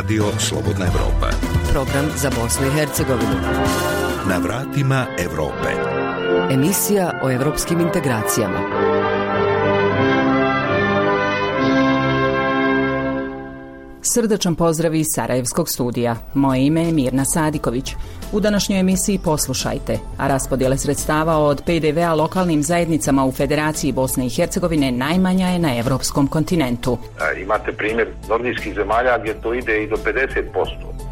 Radio Slobodna Evropa. Program za Bosnu i Hercegovinu. Na vratima Evrope. Emisija o evropskim integracijama. Srdačan pozdrav iz Sarajevskog studija. Moje ime je Mirna Sadiković. U današnjoj emisiji poslušajte, a raspodjele sredstava od PDV-a lokalnim zajednicama u Federaciji Bosne i Hercegovine najmanja je na evropskom kontinentu. Imate primjer nordijskih zemalja gdje to ide i do 50%.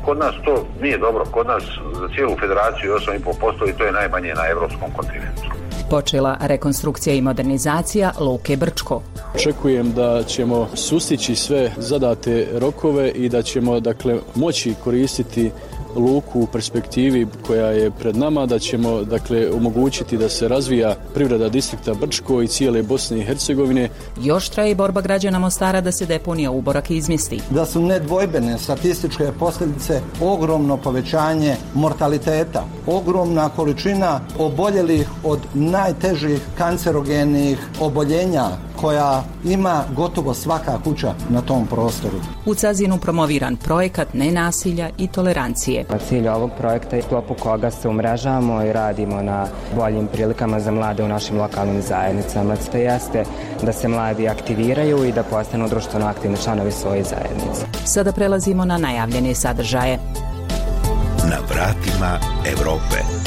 Kod nas to nije dobro, kod nas za cijelu federaciju 8,5% i to je najmanje na evropskom kontinentu. Počela rekonstrukcija i modernizacija Luke Brčko. Očekujem da ćemo sustići sve zadate rokove i da ćemo dakle moći koristiti luku u perspektivi koja je pred nama, da ćemo dakle omogućiti da se razvija privreda distrikta Brčko i cijele Bosne i Hercegovine. Još traje borba građana Mostara da se deponija Uborak izmjesti. Da su nedvojbene statističke posljedice ogromno povećanje mortaliteta, ogromna količina oboljelih od najtežih kancerogenih oboljenja koja ima gotovo svaka kuća na tom prostoru. U Cazinu promoviran projekat nenasilja i tolerancije. Cilj ovog projekta je sklopu koga se umrežavamo i radimo na boljim prilikama za mlade u našim lokalnim zajednicama. To jeste da se mladi aktiviraju i da postanu društveno aktivni članovi svoje zajednice. Sada prelazimo na najavljene sadržaje. Na vratima Evrope.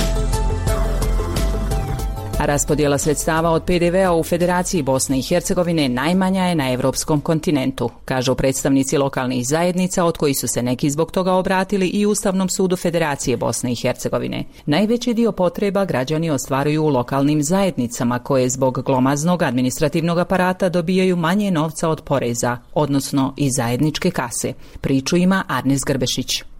Raspodjela sredstava od PDV-a u Federaciji Bosne i Hercegovine najmanja je na europskom kontinentu, kažu predstavnici lokalnih zajednica od kojih su se neki zbog toga obratili i Ustavnom sudu Federacije Bosne i Hercegovine. Najveći dio potreba građani ostvaruju u lokalnim zajednicama koje zbog glomaznog administrativnog aparata dobijaju manje novca od poreza, odnosno iz zajedničke kase. Priču ima Arnes Grbešić.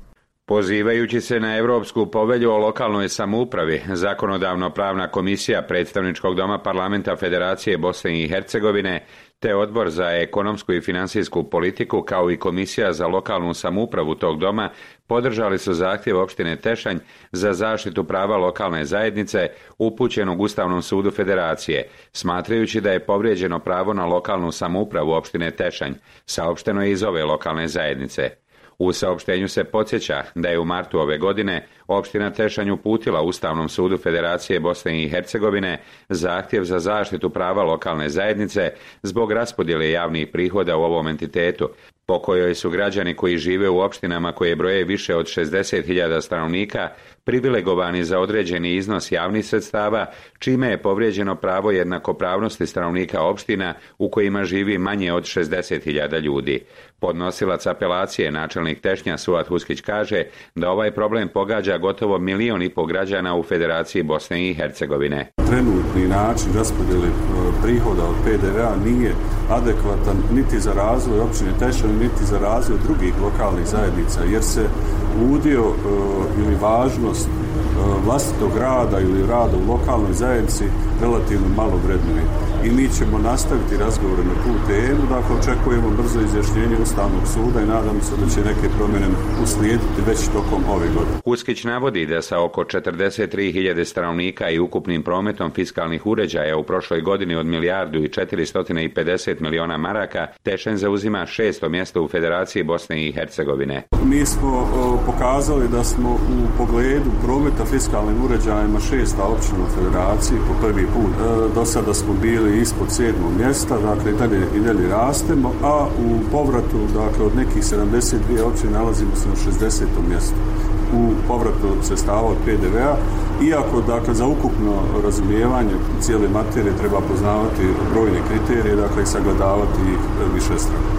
Pozivajući se na Europsku povelju o lokalnoj samoupravi, zakonodavno pravna komisija predstavničkog doma parlamenta Federacije Bosne i Hercegovine te odbor za ekonomsku i financijsku politiku kao i komisija za lokalnu samoupravu tog doma podržali su zahtjev opštine Tešanj za zaštitu prava lokalne zajednice upućenog Ustavnom sudu Federacije, smatrajući da je povrijeđeno pravo na lokalnu samoupravu opštine Tešanj, saopšteno je iz ove lokalne zajednice. U saopštenju se podsjeća da je u martu ove godine opština Tešanj uputila Ustavnom sudu Federacije Bosne i Hercegovine zahtjev za zaštitu prava lokalne zajednice zbog raspodjele javnih prihoda u ovom entitetu, po kojoj su građani koji žive u opštinama koje broje više od 60.000 stanovnika privilegovani za određeni iznos javnih sredstava, čime je povrijeđeno pravo jednakopravnosti stanovnika opština u kojima živi manje od 60.000 ljudi. Podnosilac apelacije, načelnik Tešnja Suat Huskić kaže da ovaj problem pogađa gotovo milion i pol građana u Federaciji Bosne i Hercegovine. Trenutni način raspodjele e, prihoda od PDV-a nije adekvatan niti za razvoj općine Tešnja, niti za razvoj drugih lokalnih zajednica, jer se udio e, ili važnost e, vlastitog rada ili rada u lokalnoj zajednici relativno malo vrednuje. I mi ćemo nastaviti razgovore na tu temu, dakle očekujemo brzo izjašnjenje Ustavnog suda i nadam se da će neke promjene uslijediti već tokom ove godine. Uskić navodi da sa oko 43.000 stanovnika i ukupnim prometom fiskalnih uređaja u prošloj godini od milijardu i 450 miliona maraka, Tešen zauzima šesto mjesto u Federaciji Bosne i Hercegovine. Mi smo pokazali da smo u pogledu prometa fiskalnim uređajima šesta općina u Federaciji po prvi put. E, do sada smo bili ispod sedmog mjesta, dakle i dalje, i dalje rastemo, a u povratu dakle, od nekih 72 općine nalazimo se na 60. mjestu u povratu sredstava od PDV-a, iako dakle, za ukupno razumijevanje cijele materije treba poznavati brojne kriterije, dakle i sagledavati ih više strane.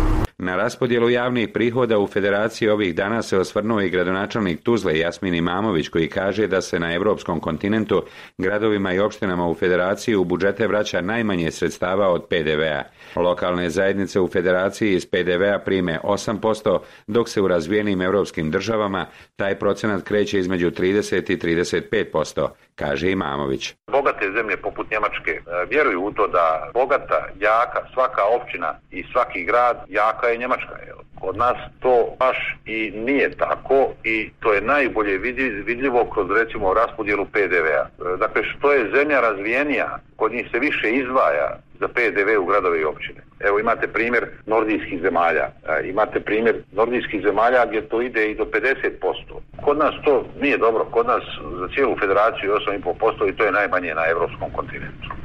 Na raspodjelu javnih prihoda u Federaciji ovih dana se osvrnuo i gradonačelnik Tuzle Jasmin Imamović koji kaže da se na europskom kontinentu gradovima i opštinama u Federaciji u budžete vraća najmanje sredstava od PDV-a. Lokalne zajednice u Federaciji iz PDV-a prime 8%, dok se u razvijenim europskim državama taj procenat kreće između 30 i 35%, kaže Imamović. Bogate zemlje poput Njemačke vjeruju u to da bogata, jaka, svaka općina i svaki grad jaka je Njemačka. Jel? Kod nas to baš i nije tako i to je najbolje vidljivo kroz recimo raspodjelu PDV-a. Dakle, što je zemlja razvijenija, kod njih se više izdvaja za PDV u gradove i općine. Evo imate primjer nordijskih zemalja, e, imate primjer nordijskih zemalja gdje to ide i do 50%. Kod nas to nije dobro, kod nas za cijelu federaciju 8,5% i to je najmanje na europskom kontinentu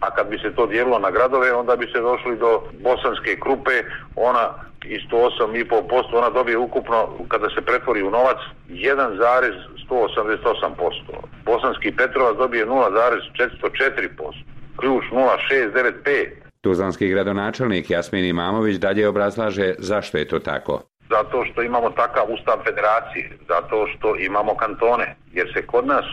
a kad bi se to dijelilo na gradove, onda bi se došli do bosanske krupe, ona isto 8,5%, ona dobije ukupno, kada se pretvori u novac, 1,188%. Bosanski Petrovac dobije 0,404%, ključ 0,695%. Tuzlanski gradonačelnik Jasmin Imamović dalje obrazlaže zašto je to tako. Zato što imamo takav ustav federacije, zato što imamo kantone, jer se kod nas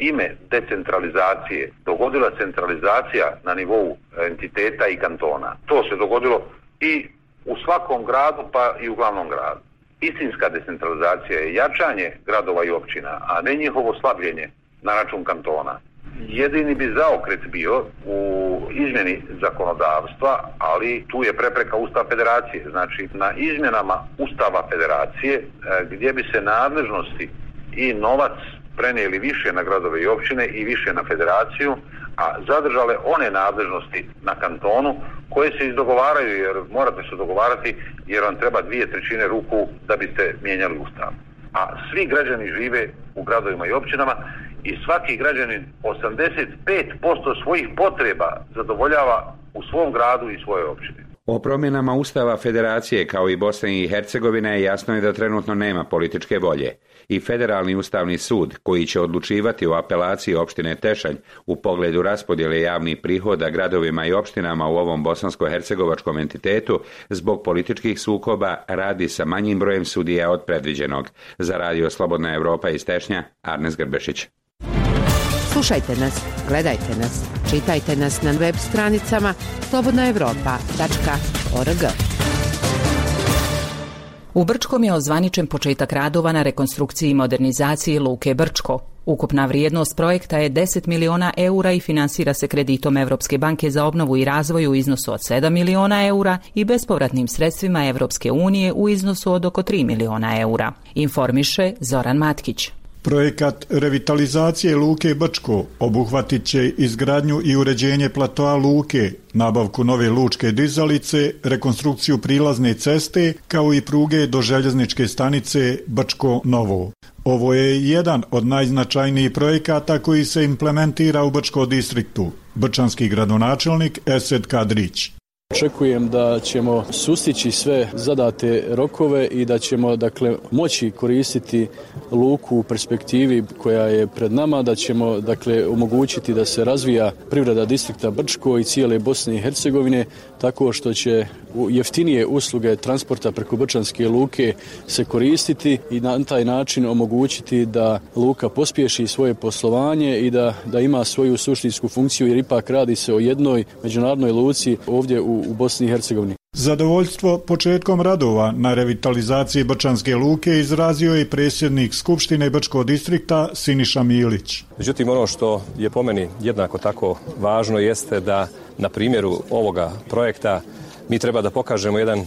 ime decentralizacije dogodila centralizacija na nivou entiteta i kantona. To se dogodilo i u svakom gradu pa i u glavnom gradu. Istinska decentralizacija je jačanje gradova i općina, a ne njihovo slabljenje na račun kantona. Jedini bi zaokret bio u izmjeni zakonodavstva, ali tu je prepreka Ustava federacije. Znači, na izmjenama Ustava federacije e, gdje bi se nadležnosti i novac prenijeli više na gradove i općine i više na federaciju, a zadržale one nadležnosti na kantonu koje se izdogovaraju, jer morate se dogovarati jer vam treba dvije trećine ruku da biste mijenjali ustav. A svi građani žive u gradovima i općinama i svaki građanin 85% svojih potreba zadovoljava u svom gradu i svojoj općini. O promjenama Ustava Federacije kao i Bosne i Hercegovine jasno je da trenutno nema političke volje i Federalni ustavni sud koji će odlučivati o apelaciji opštine Tešanj u pogledu raspodjele javnih prihoda gradovima i opštinama u ovom bosansko-hercegovačkom entitetu zbog političkih sukoba radi sa manjim brojem sudija od predviđenog. Za radio Slobodna Europa iz Tešnja, Arnes Grbešić. Slušajte nas, gledajte nas, čitajte nas na web stranicama slobodnaevropa.org. U Brčkom je ozvaničen početak radova na rekonstrukciji i modernizaciji Luke Brčko. Ukupna vrijednost projekta je 10 miliona eura i finansira se kreditom Europske banke za obnovu i razvoj u iznosu od 7 miliona eura i bespovratnim sredstvima Europske unije u iznosu od oko 3 miliona eura. Informiše Zoran Matkić. Projekat revitalizacije Luke Brčko obuhvatit će izgradnju i uređenje platoa Luke, nabavku nove lučke dizalice, rekonstrukciju prilazne ceste, kao i pruge do željezničke stanice Brčko Novo. Ovo je jedan od najznačajnijih projekata koji se implementira u Brčko distriktu. Brčanski gradonačelnik Esed Kadrić. Očekujem da ćemo sustići sve zadate rokove i da ćemo dakle moći koristiti luku u perspektivi koja je pred nama, da ćemo dakle omogućiti da se razvija privreda distrikta Brčko i cijele Bosne i Hercegovine tako što će jeftinije usluge transporta preko Brčanske luke se koristiti i na taj način omogućiti da luka pospješi svoje poslovanje i da, da ima svoju suštinsku funkciju jer ipak radi se o jednoj međunarodnoj luci ovdje u, u Bosni i Hercegovini. Zadovoljstvo početkom radova na revitalizaciji Brčanske luke izrazio je predsjednik Skupštine Brčkog distrikta Siniša Milić. Međutim, ono što je po meni jednako tako važno jeste da na primjeru ovoga projekta mi treba da pokažemo jedan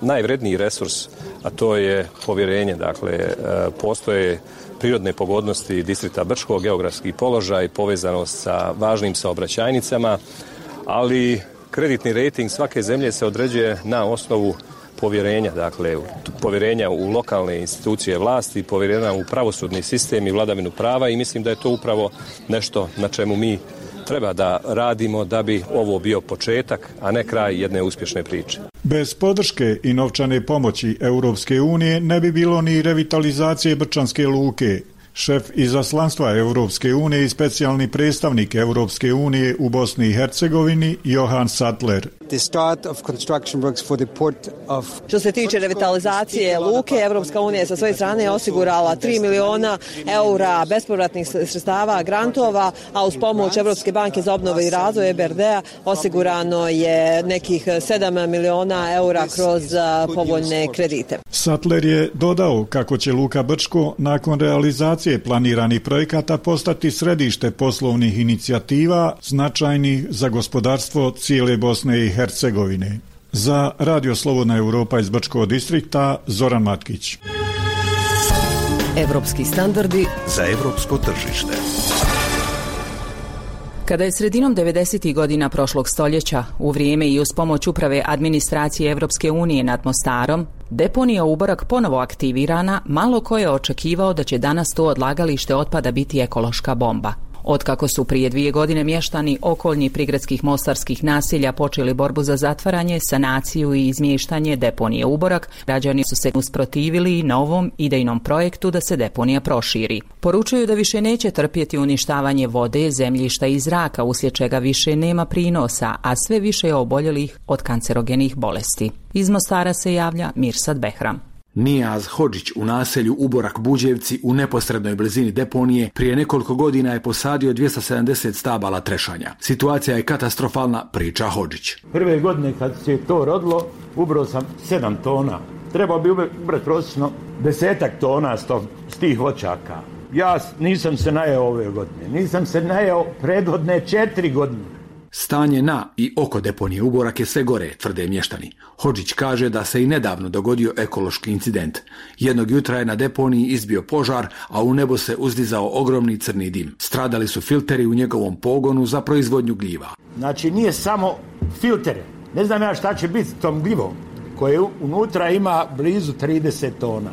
najvredniji resurs, a to je povjerenje. Dakle, e, postoje prirodne pogodnosti distrikta Brčkog, geografski položaj, povezanost sa važnim saobraćajnicama, ali kreditni rating svake zemlje se određuje na osnovu povjerenja, dakle povjerenja u lokalne institucije vlasti, povjerenja u pravosudni sistem i vladavinu prava i mislim da je to upravo nešto na čemu mi treba da radimo da bi ovo bio početak, a ne kraj jedne uspješne priče. Bez podrške i novčane pomoći Europske unije ne bi bilo ni revitalizacije Brčanske luke, Šef izaslanstva Europske unije i specijalni predstavnik Europske unije u Bosni i Hercegovini Johan Sattler. Što se tiče revitalizacije luke, Europska unija je sa svoje strane osigurala 3 miliona eura bespovratnih sredstava grantova, a uz pomoć Europske banke za obnovu i razvoj EBRD-a osigurano je nekih 7 miliona eura kroz povoljne kredite. Sattler je dodao kako će Luka Brčko nakon realizacije realizacije planiranih projekata postati središte poslovnih inicijativa značajnih za gospodarstvo cijele Bosne i Hercegovine. Za Radio Slobodna Europa iz Bačkog distrikta Zoran Matkić. Evropski standardi za evropsko tržište. Kada je sredinom 90. godina prošlog stoljeća, u vrijeme i uz pomoć uprave administracije Evropske unije nad Mostarom, deponija Uborak ponovo aktivirana, malo ko je očekivao da će danas to odlagalište otpada biti ekološka bomba. Otkako su prije dvije godine mještani okoljni prigradskih mostarskih nasilja počeli borbu za zatvaranje, sanaciju i izmještanje deponije Uborak, građani su se usprotivili novom idejnom projektu da se deponija proširi. Poručuju da više neće trpjeti uništavanje vode, zemljišta i zraka, uslijed čega više nema prinosa, a sve više je oboljelih od kancerogenih bolesti. Iz Mostara se javlja Mirsad Behram. Nijaz Hođić u naselju Uborak Buđevci u neposrednoj blizini deponije prije nekoliko godina je posadio 270 stabala trešanja. Situacija je katastrofalna, priča Hođić. Prve godine kad se to rodilo, ubrao sam 7 tona. Trebao bi ubrati prosječno desetak tona s tih voćaka. Ja nisam se najeo ove godine. Nisam se najeo predvodne četiri godine. Stanje na i oko deponije Uborak je sve gore, tvrde mještani. Hođić kaže da se i nedavno dogodio ekološki incident. Jednog jutra je na deponiji izbio požar, a u nebo se uzdizao ogromni crni dim. Stradali su filteri u njegovom pogonu za proizvodnju gljiva. Znači nije samo filtere. Ne znam ja šta će biti tom gljivom koje unutra ima blizu 30 tona.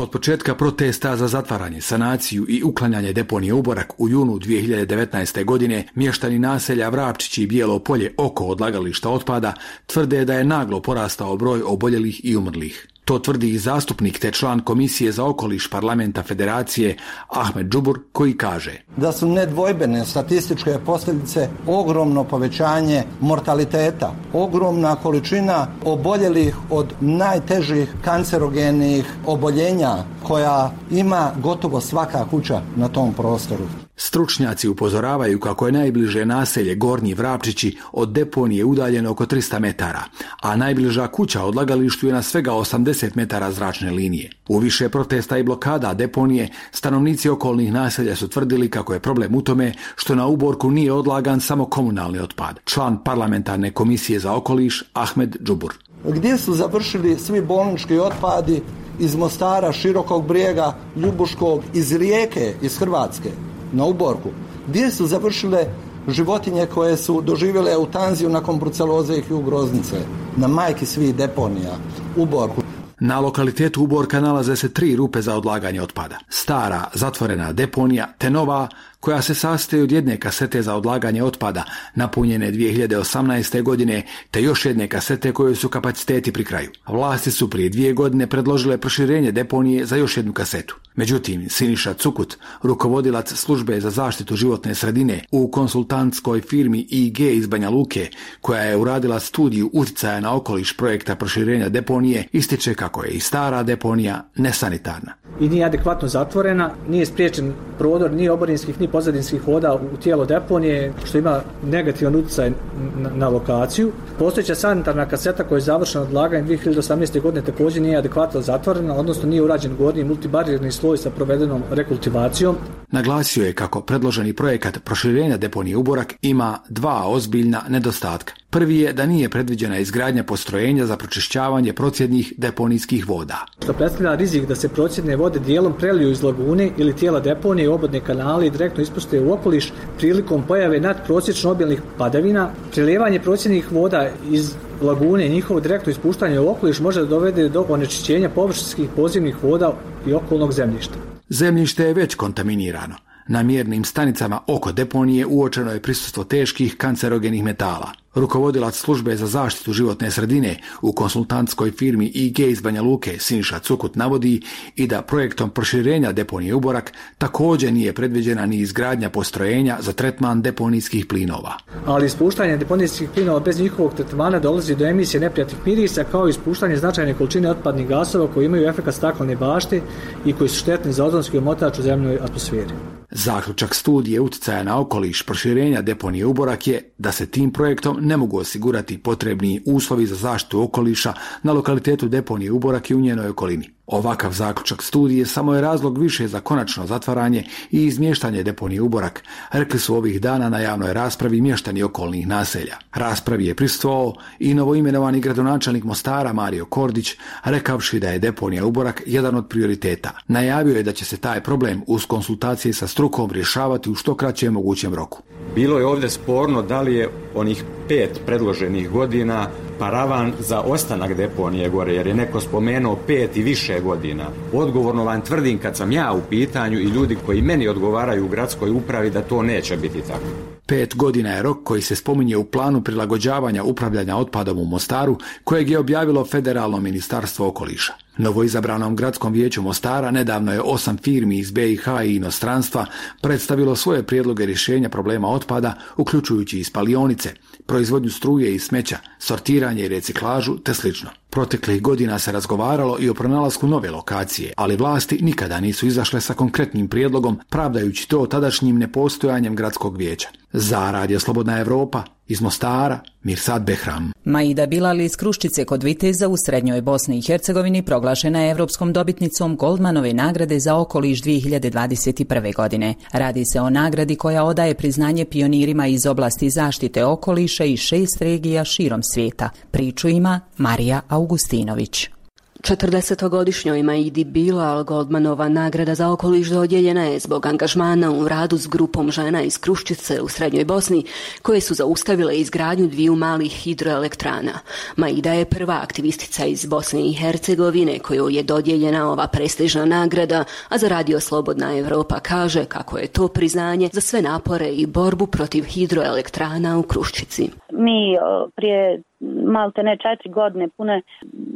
Od početka protesta za zatvaranje, sanaciju i uklanjanje deponije Uborak u junu 2019. godine mještani naselja Vrapčić i Bijelo polje oko odlagališta otpada tvrde da je naglo porastao broj oboljelih i umrlih. To tvrdi i zastupnik te član Komisije za okoliš parlamenta federacije Ahmed Džubur koji kaže da su nedvojbene statističke posljedice ogromno povećanje mortaliteta, ogromna količina oboljelih od najtežih kancerogenih oboljenja koja ima gotovo svaka kuća na tom prostoru. Stručnjaci upozoravaju kako je najbliže naselje Gornji Vrapčići od deponije udaljeno oko 300 metara, a najbliža kuća odlagalištu je na svega 80 metara zračne linije. U više protesta i blokada deponije, stanovnici okolnih naselja su tvrdili kako je problem u tome što na uborku nije odlagan samo komunalni otpad. Član parlamentarne komisije za okoliš Ahmed Džubur. Gdje su završili svi bolnički otpadi iz Mostara, Širokog brijega, Ljubuškog, iz Rijeke, iz Hrvatske? Na uborku. Gdje su završile životinje koje su doživjele eutanziju nakon bruceloze i groznice? Na majki svih deponija, uborku. Na lokalitetu Uborka nalaze se tri rupe za odlaganje otpada. Stara, zatvorena deponija, te nova, koja se sastoji od jedne kasete za odlaganje otpada, napunjene 2018. godine, te još jedne kasete koje su kapaciteti pri kraju. Vlasti su prije dvije godine predložile proširenje deponije za još jednu kasetu. Međutim, Siniša Cukut, rukovodilac službe za zaštitu životne sredine u konsultantskoj firmi IG iz Banja Luke, koja je uradila studiju utjecaja na okoliš projekta proširenja deponije, ističe kako je i stara deponija nesanitarna. I nije adekvatno zatvorena, nije spriječen prodor ni oborinskih ni pozadinskih voda u tijelo deponije, što ima negativan utjecaj na, na lokaciju. Postojeća sanitarna kaseta koja je završena odlaganje 2018. godine također nije adekvatno zatvorena, odnosno nije urađen gornji multibarirni sloj sa provedenom rekultivacijom. Naglasio je kako predloženi projekat proširenja deponije Uborak ima dva ozbiljna nedostatka. Prvi je da nije predviđena izgradnja postrojenja za pročišćavanje procjednih deponijskih voda. Što predstavlja rizik da se procjedne vode dijelom preliju iz lagune ili tijela deponije u obodne kanale i direktno ispuste u okoliš prilikom pojave nadprosječno obilnih padavina. Prelijevanje procjednih voda iz lagune i njihovo direktno ispuštanje u okoliš može dovede do onečišćenja površinskih podzemnih voda i okolnog zemljišta. Zemljište je već kontaminirano. Na mjernim stanicama oko deponije uočeno je prisustvo teških kancerogenih metala. Rukovodilac službe za zaštitu životne sredine u konsultantskoj firmi IG iz Banja Luke Siniša Cukut navodi i da projektom proširenja deponije Uborak također nije predviđena ni izgradnja postrojenja za tretman deponijskih plinova. Ali ispuštanje deponijskih plinova bez njihovog tretmana dolazi do emisije neprijatnih mirisa kao i ispuštanje značajne količine otpadnih gasova koji imaju efekt staklene bašte i koji su štetni za ozonski omotač u zemljoj atmosferi. Zaključak studije utjecaja na okoliš proširenja deponije Uborak je da se tim projektom ne mogu osigurati potrebni uslovi za zaštitu okoliša na lokalitetu deponije Uborak i u njenoj okolini. Ovakav zaključak studije samo je razlog više za konačno zatvaranje i izmještanje deponije Uborak, rekli su ovih dana na javnoj raspravi mještani okolnih naselja. Raspravi je prisustvovao i novoimenovani gradonačelnik Mostara Mario Kordić, rekavši da je deponija Uborak jedan od prioriteta. Najavio je da će se taj problem uz konsultacije sa strukom rješavati u što kraćem mogućem roku. Bilo je ovdje sporno da li je onih pet predloženih godina paravan za ostanak deponije gore, jer je neko spomenuo pet i više godina. Odgovorno vam tvrdim kad sam ja u pitanju i ljudi koji meni odgovaraju u gradskoj upravi da to neće biti tako. Pet godina je rok koji se spominje u planu prilagođavanja upravljanja otpadom u Mostaru, kojeg je objavilo Federalno ministarstvo okoliša. Novoizabranom gradskom vijeću Mostara nedavno je osam firmi iz BiH i inostranstva predstavilo svoje prijedloge rješenja problema otpada, uključujući i spalionice, proizvodnju struje i smeća, sortiranje i reciklažu te slično. Proteklih godina se razgovaralo i o pronalasku nove lokacije, ali vlasti nikada nisu izašle sa konkretnim prijedlogom, pravdajući to tadašnjim nepostojanjem gradskog vijeća. Za Radio Slobodna Europa, iz Mostara, Mirsad Behram. Maida Bilali iz Kruščice kod Viteza u Srednjoj Bosni i Hercegovini proglašena je Europskom dobitnicom Goldmanove nagrade za okoliš 2021. godine. Radi se o nagradi koja odaje priznanje pionirima iz oblasti zaštite okoliša i šest regija širom svijeta. Priču ima Marija Augustinović. 40-godišnjoj Maidi Bilal Goldmanova nagrada za okoliš dodijeljena je zbog angažmana u radu s grupom žena iz Kruščice u Srednjoj Bosni koje su zaustavile izgradnju dviju malih hidroelektrana. Maida je prva aktivistica iz Bosne i Hercegovine kojoj je dodijeljena ova prestižna nagrada, a za Radio Slobodna Europa kaže kako je to priznanje za sve napore i borbu protiv hidroelektrana u Kruščici. Mi prije malte ne četiri godine pune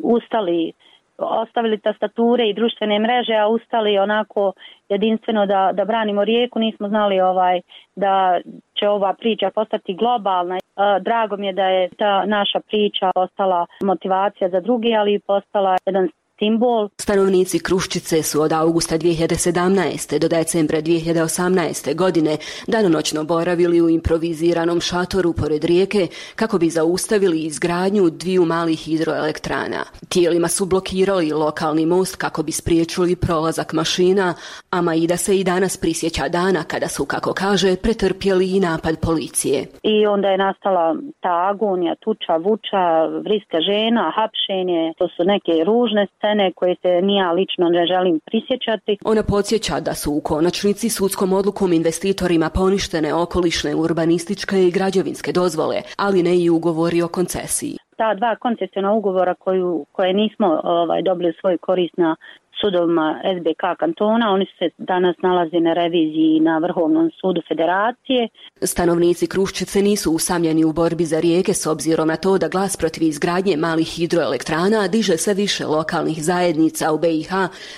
ustali ostavili tastature i društvene mreže, a ustali onako jedinstveno da, da branimo rijeku, nismo znali ovaj da će ova priča postati globalna. Drago mi je da je ta naša priča postala motivacija za drugi, ali postala jedan simbol. Stanovnici Kruščice su od augusta 2017. do decembra 2018. godine danonoćno boravili u improviziranom šatoru pored rijeke kako bi zaustavili izgradnju dviju malih hidroelektrana. Tijelima su blokirali lokalni most kako bi spriječili prolazak mašina, a Maida se i danas prisjeća dana kada su, kako kaže, pretrpjeli i napad policije. I onda je nastala ta agonija, tuča, vuča, vriska žena, hapšenje, to su neke ružne scene koje se nija lično ne želim prisjećati. Ona podsjeća da su u konačnici sudskom odlukom investitorima poništene okolišne, urbanističke i građevinske dozvole, ali ne i ugovori o koncesiji. Ta dva koncesiona ugovora koju, koje nismo ovaj, dobili svoj korist na sudovima SBK kantona, oni se danas nalaze na reviziji na Vrhovnom sudu federacije. Stanovnici Kruščice nisu usamljeni u borbi za rijeke s obzirom na to da glas protiv izgradnje malih hidroelektrana diže sve više lokalnih zajednica u BiH.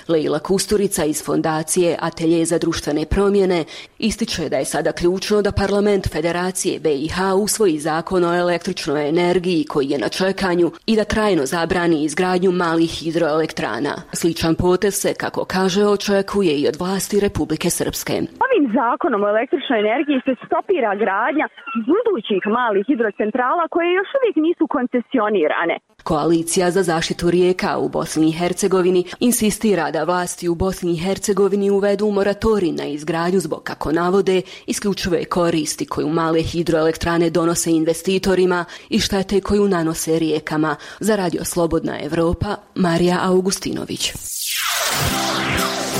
Leila Kusturica iz fondacije Atelje za društvene promjene ističe da je sada ključno da parlament Federacije BiH usvoji zakon o električnoj energiji koji je na čekanju i da trajno zabrani izgradnju malih hidroelektrana. Sličan potez se, kako kaže, očekuje i od vlasti Republike Srpske. Ovim zakonom o električnoj energiji se stopira gradnja budućih malih hidrocentrala koje još uvijek nisu koncesionirane. Koalicija za zaštitu rijeka u Bosni i Hercegovini insistira da vlasti u Bosni i Hercegovini uvedu moratorij na izgradnju zbog, kako navode, isključive koristi koju male hidroelektrane donose investitorima i štete koju nanose rijekama. Za Radio Slobodna Europa, Marija Augustinović.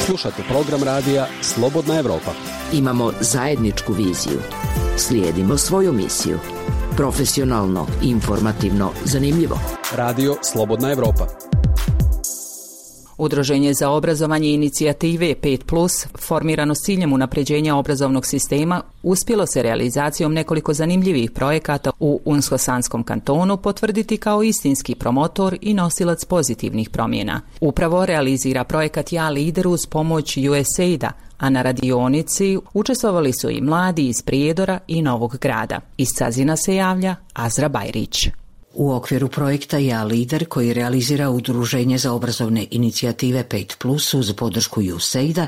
Slušate program radija Slobodna Europa. Imamo zajedničku viziju. Slijedimo svoju misiju. Profesionalno, informativno, zanimljivo. Radio Slobodna Europa. Udruženje za obrazovanje inicijative 5+, formirano s ciljem unapređenja obrazovnog sistema, uspjelo se realizacijom nekoliko zanimljivih projekata u Unskosanskom kantonu potvrditi kao istinski promotor i nosilac pozitivnih promjena. Upravo realizira projekat Ja lider uz pomoć USAID-a, a na radionici učestvovali su i mladi iz Prijedora i Novog grada. Iz Cazina se javlja Azra Bajrić. U okviru projekta Ja lider koji realizira Udruženje za obrazovne inicijative 5 Plus uz podršku USAID-a,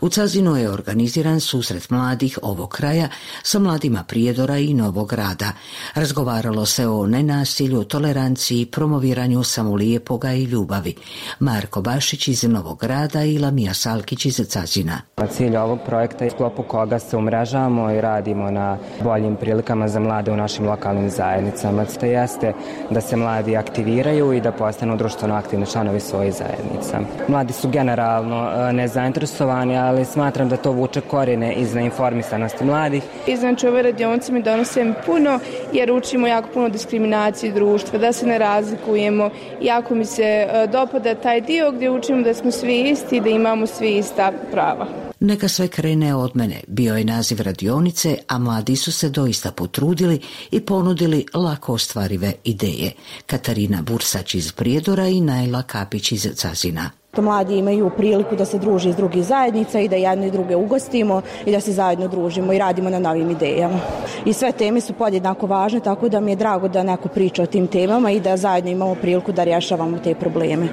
u Cazinu je organiziran susret mladih ovog kraja sa mladima Prijedora i Novog grada. Razgovaralo se o nenasilju, toleranciji, promoviranju samolijepog i ljubavi. Marko Bašić iz Novog grada i Lamija Salkić iz Cazina. Cilj ovog projekta je sklopu koga se umrežamo i radimo na boljim prilikama za mlade u našim lokalnim zajednicama. To jeste da se mladi aktiviraju i da postanu društveno aktivni članovi svojih zajednica. Mladi su generalno e, nezainteresovani, ali smatram da to vuče korene iz neinformisanosti mladih. I znači ove radionice mi donose puno jer učimo jako puno diskriminacije društva, da se ne razlikujemo. Jako mi se e, dopada taj dio gdje učimo da smo svi isti i da imamo svi ista prava. Neka sve krene od mene, bio je naziv radionice, a mladi su se doista potrudili i ponudili lako ostvarive ideje. Katarina Bursać iz Prijedora i Najla Kapić iz Cazina. Mladi imaju priliku da se druže iz drugih zajednica i da jedne i druge ugostimo i da se zajedno družimo i radimo na novim idejama. I sve teme su podjednako važne, tako da mi je drago da neko priča o tim temama i da zajedno imamo priliku da rješavamo te probleme.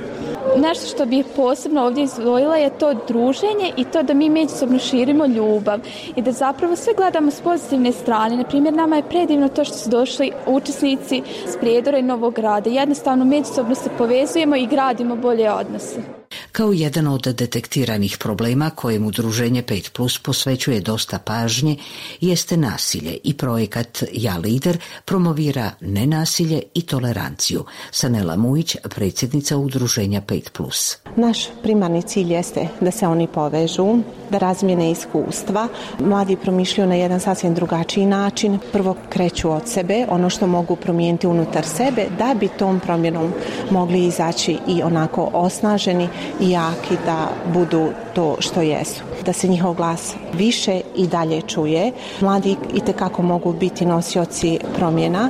Nešto što bih posebno ovdje izdvojila je to druženje i to da mi međusobno širimo ljubav i da zapravo sve gledamo s pozitivne strane. Na primjer, nama je predivno to što su došli učesnici s Prijedora i Novog grada. Jednostavno međusobno se povezujemo i gradimo bolje odnose. Kao jedan od detektiranih problema kojem udruženje 5 Plus posvećuje dosta pažnje jeste nasilje i projekat Ja lider promovira nenasilje i toleranciju. Sanela Mujić, predsjednica udruženja 5 Plus. Naš primarni cilj jeste da se oni povežu, da razmijene iskustva. Mladi promišljaju na jedan sasvim drugačiji način. Prvo kreću od sebe, ono što mogu promijeniti unutar sebe, da bi tom promjenom mogli izaći i onako osnaženi jaki da budu to što jesu. Da se njihov glas više i dalje čuje. Mladi i kako mogu biti nosioci promjena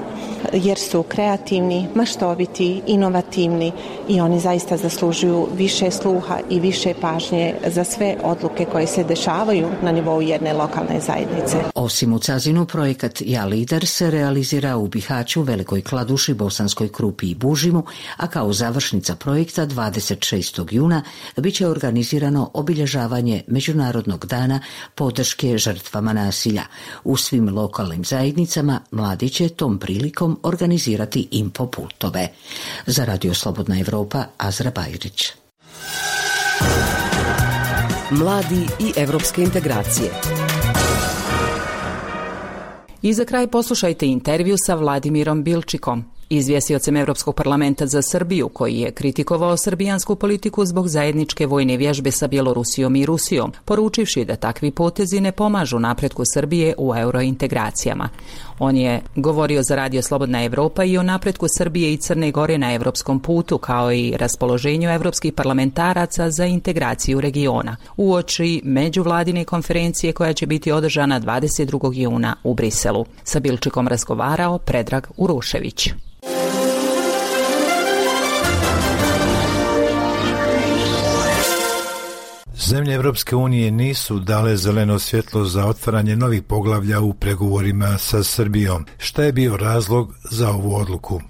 jer su kreativni, maštoviti, inovativni i oni zaista zaslužuju više sluha i više pažnje za sve odluke koje se dešavaju na nivou jedne lokalne zajednice. Osim u Cazinu, projekat Ja lider se realizira u Bihaću, Velikoj Kladuši, Bosanskoj Krupi i Bužimu, a kao završnica projekta 26. juna bit će organizirano obilježavanje Međunarodnog dana podrške žrtvama nasilja. U svim lokalnim zajednicama mladi će tom prilikom organizirati infopultove. Za Radio Slobodna Evropa, Azra Bajrić. Mladi i evropske integracije. I za kraj poslušajte intervju sa Vladimirom Bilčikom, izvjestiocem Europskog parlamenta za Srbiju, koji je kritikovao srbijansku politiku zbog zajedničke vojne vježbe sa Bjelorusijom i Rusijom, poručivši da takvi potezi ne pomažu napretku Srbije u eurointegracijama. On je govorio za Radio Slobodna Evropa i o napretku Srbije i Crne Gore na europskom putu, kao i raspoloženju europskih parlamentaraca za integraciju regiona, uoči međuvladine konferencije koja će biti održana 22. juna u Briselu. Sa Bilčikom razgovarao Predrag Urušević. Zemlje Evropske unije nisu dale zeleno svjetlo za otvaranje novih poglavlja u pregovorima sa Srbijom. Šta je bio razlog za ovu odluku?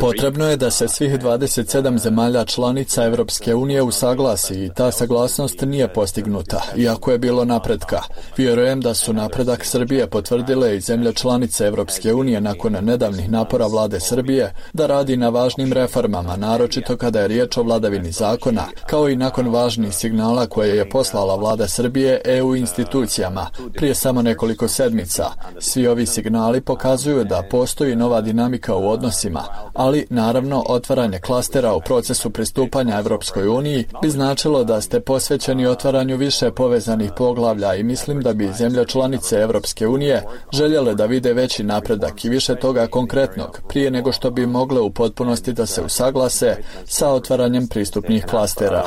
Potrebno je da se svih 27 zemalja članica Europske unije usaglasi i ta saglasnost nije postignuta, iako je bilo napretka. Vjerujem da su napredak Srbije potvrdile i zemlje članice Europske unije nakon nedavnih napora vlade Srbije da radi na važnim reformama, naročito kada je riječ o vladavini zakona, kao i nakon važnih signala koje je poslala vlada Srbije EU institucijama prije samo nekoliko sedmica. Svi ovi signali pokazuju da postoji nova dinamika u odnosima, ali naravno otvaranje klastera u procesu pristupanja Europskoj uniji bi značilo da ste posvećeni otvaranju više povezanih poglavlja i mislim da bi zemlje članice Europske unije željele da vide veći napredak i više toga konkretnog prije nego što bi mogle u potpunosti da se usaglase sa otvaranjem pristupnih klastera.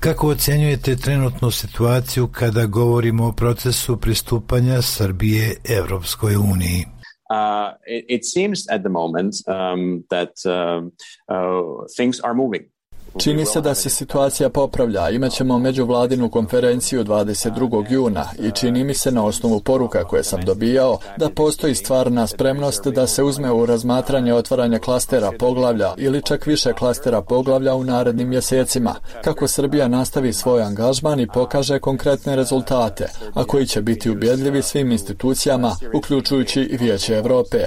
Kako ocjenjujete trenutnu situaciju kada govorimo o procesu pristupanja Srbije Evropskoj uniji? Uh, it, it seems at the moment um, that uh, uh, things are moving. Čini se da se situacija popravlja. Imaćemo međuvladinu konferenciju 22. juna i čini mi se na osnovu poruka koje sam dobijao da postoji stvarna spremnost da se uzme u razmatranje otvaranja klastera poglavlja ili čak više klastera poglavlja u narednim mjesecima, kako Srbija nastavi svoj angažman i pokaže konkretne rezultate, a koji će biti ubjedljivi svim institucijama, uključujući i Vijeće Europe.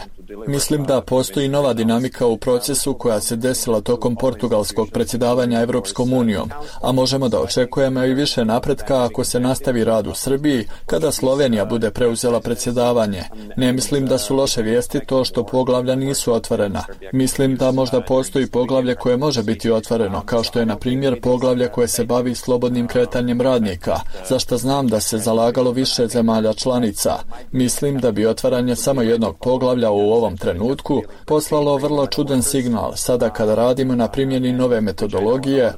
Mislim da postoji nova dinamika u procesu koja se desila tokom portugalskog predsjedavanja Europskom unijom, a možemo da očekujemo i više napretka ako se nastavi rad u Srbiji kada Slovenija bude preuzela predsjedavanje. Ne mislim da su loše vijesti to što poglavlja nisu otvorena. Mislim da možda postoji poglavlje koje može biti otvoreno, kao što je na primjer poglavlje koje se bavi slobodnim kretanjem radnika, za što znam da se zalagalo više zemalja članica. Mislim da bi otvaranje samo jednog poglavlja u ovom trenutku poslalo vrlo čudan signal sada kada radimo na primjeni nove metodologije,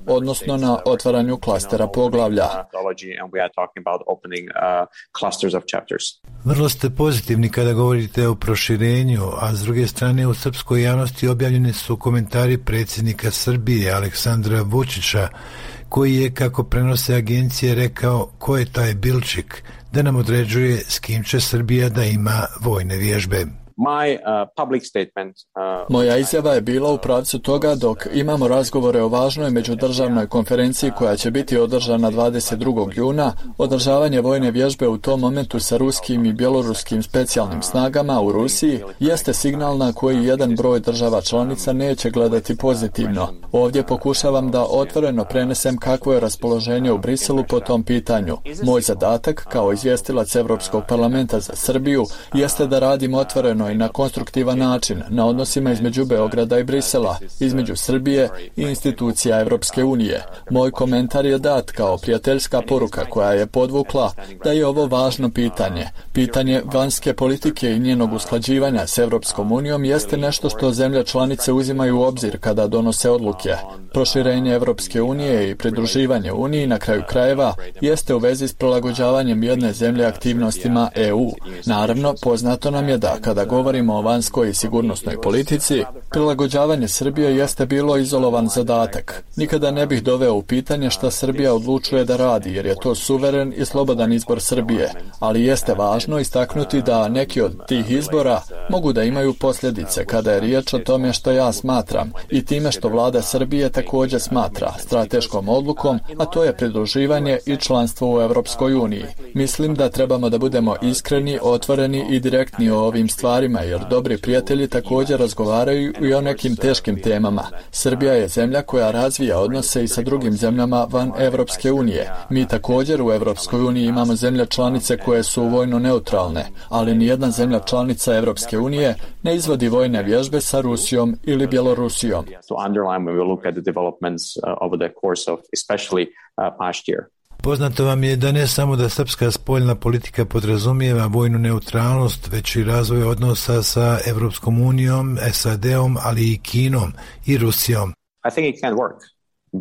odnosno na otvaranju klastera poglavlja. Vrlo ste pozitivni kada govorite o proširenju, a s druge strane u srpskoj javnosti objavljeni su komentari predsjednika Srbije Aleksandra Vučića koji je, kako prenose agencije, rekao ko je taj Bilčik, da nam određuje s kim će Srbija da ima vojne vježbe. Uh, uh, Moja izjava je bila u pravcu toga dok imamo razgovore o važnoj međudržavnoj konferenciji koja će biti održana 22. juna, održavanje vojne vježbe u tom momentu sa ruskim i bjeloruskim specijalnim snagama u Rusiji jeste signal na koji jedan broj država članica neće gledati pozitivno. Ovdje pokušavam da otvoreno prenesem kakvo je raspoloženje u Briselu po tom pitanju. Moj zadatak kao izvjestilac Europskog parlamenta za Srbiju jeste da radim otvoreno i na konstruktivan način na odnosima između Beograda i Brisela, između Srbije i institucija Europske unije. Moj komentar je dat kao prijateljska poruka koja je podvukla da je ovo važno pitanje. Pitanje vanjske politike i njenog usklađivanja s Europskom unijom jeste nešto što zemlje članice uzimaju u obzir kada donose odluke. Proširenje Europske unije i pridruživanje Uniji na kraju krajeva jeste u vezi s prilagođavanjem jedne zemlje aktivnostima EU. Naravno, poznato nam je da kada govorimo o vanjskoj i sigurnosnoj politici, prilagođavanje Srbije jeste bilo izolovan zadatak. Nikada ne bih doveo u pitanje šta Srbija odlučuje da radi, jer je to suveren i slobodan izbor Srbije, ali jeste važno istaknuti da neki od tih izbora mogu da imaju posljedice kada je riječ o tome što ja smatram i time što vlada Srbije također smatra strateškom odlukom, a to je pridruživanje i članstvo u Europskoj uniji. Mislim da trebamo da budemo iskreni, otvoreni i direktni o ovim stvarima stvarima, jer dobri prijatelji također razgovaraju i o nekim teškim temama. Srbija je zemlja koja razvija odnose i sa drugim zemljama van Evropske unije. Mi također u Evropskoj uniji imamo zemlje članice koje su vojno neutralne, ali nijedna zemlja članica Evropske unije ne izvodi vojne vježbe sa Rusijom ili Bjelorusijom. Poznato vam je da ne samo da srpska spoljna politika podrazumijeva vojnu neutralnost, već i razvoj odnosa sa Evropskom unijom, SAD-om, ali i Kinom i Rusijom. I think it can work. Uh,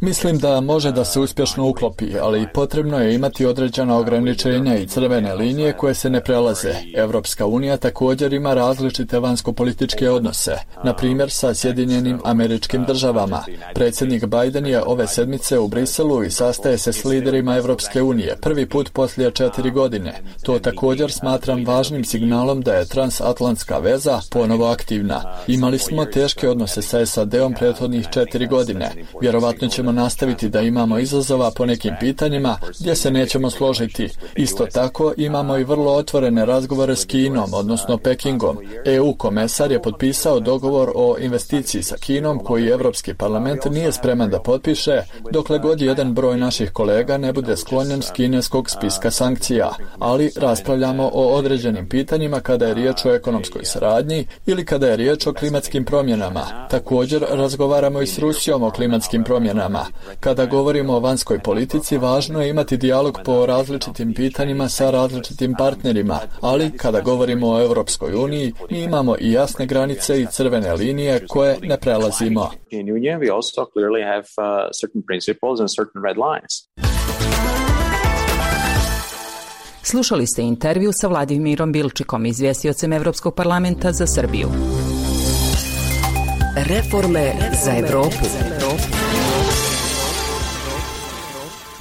Mislim da može da se uspješno uklopi, ali potrebno je imati određena ograničenja i crvene linije koje se ne prelaze. Evropska unija također ima različite vanjsko-političke odnose, na primjer sa Sjedinjenim američkim državama. Predsjednik Biden je ove sedmice u Briselu i sastaje se s liderima Evropske unije, prvi put poslije četiri godine. To također smatram važnim signalom da je transatlantska veza ponovo aktivna. Imali smo teške odnose sa SAD-om prethodnih četiri godine. Vjerovatno ćemo nastaviti da imamo izazova po nekim pitanjima gdje se nećemo složiti. Isto tako imamo i vrlo otvorene razgovore s Kinom, odnosno Pekingom. EU komesar je potpisao dogovor o investiciji sa Kinom koji Europski parlament nije spreman da potpiše dokle god jedan broj naših kolega ne bude sklonjen s kineskog spiska sankcija. Ali raspravljamo o određenim pitanjima kada je riječ o ekonomskoj saradnji ili kada je riječ o klimatskim promjenama. Također razgovaramo i s Rusijom o klimatskim promjenama. Kada govorimo o vanjskoj politici, važno je imati dijalog po različitim pitanjima sa različitim partnerima, ali kada govorimo o Europskoj uniji, mi imamo i jasne granice i crvene linije koje ne prelazimo. Slušali ste intervju sa Vladimirom Bilčikom, izvjestiocem Europskog parlamenta za Srbiju. Reforme za.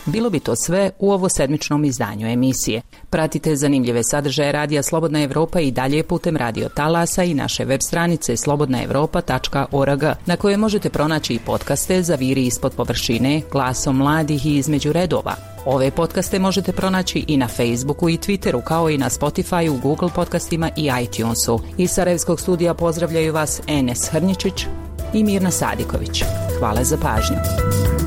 Bilo bi to sve u ovo sedmičnom izdanju emisije. Pratite zanimljive sadržaje Radija Slobodna Evropa i dalje putem Radio Talasa i naše web stranice slobodnaevropa.org na kojoj možete pronaći i podcaste za viri ispod površine, glasom mladih i između redova. Ove podcaste možete pronaći i na Facebooku i Twitteru kao i na Spotify, Google podcastima i iTunesu. Iz Sarajevskog studija pozdravljaju vas Enes Hrničić i Mirna Sadiković. Hvala za pažnju.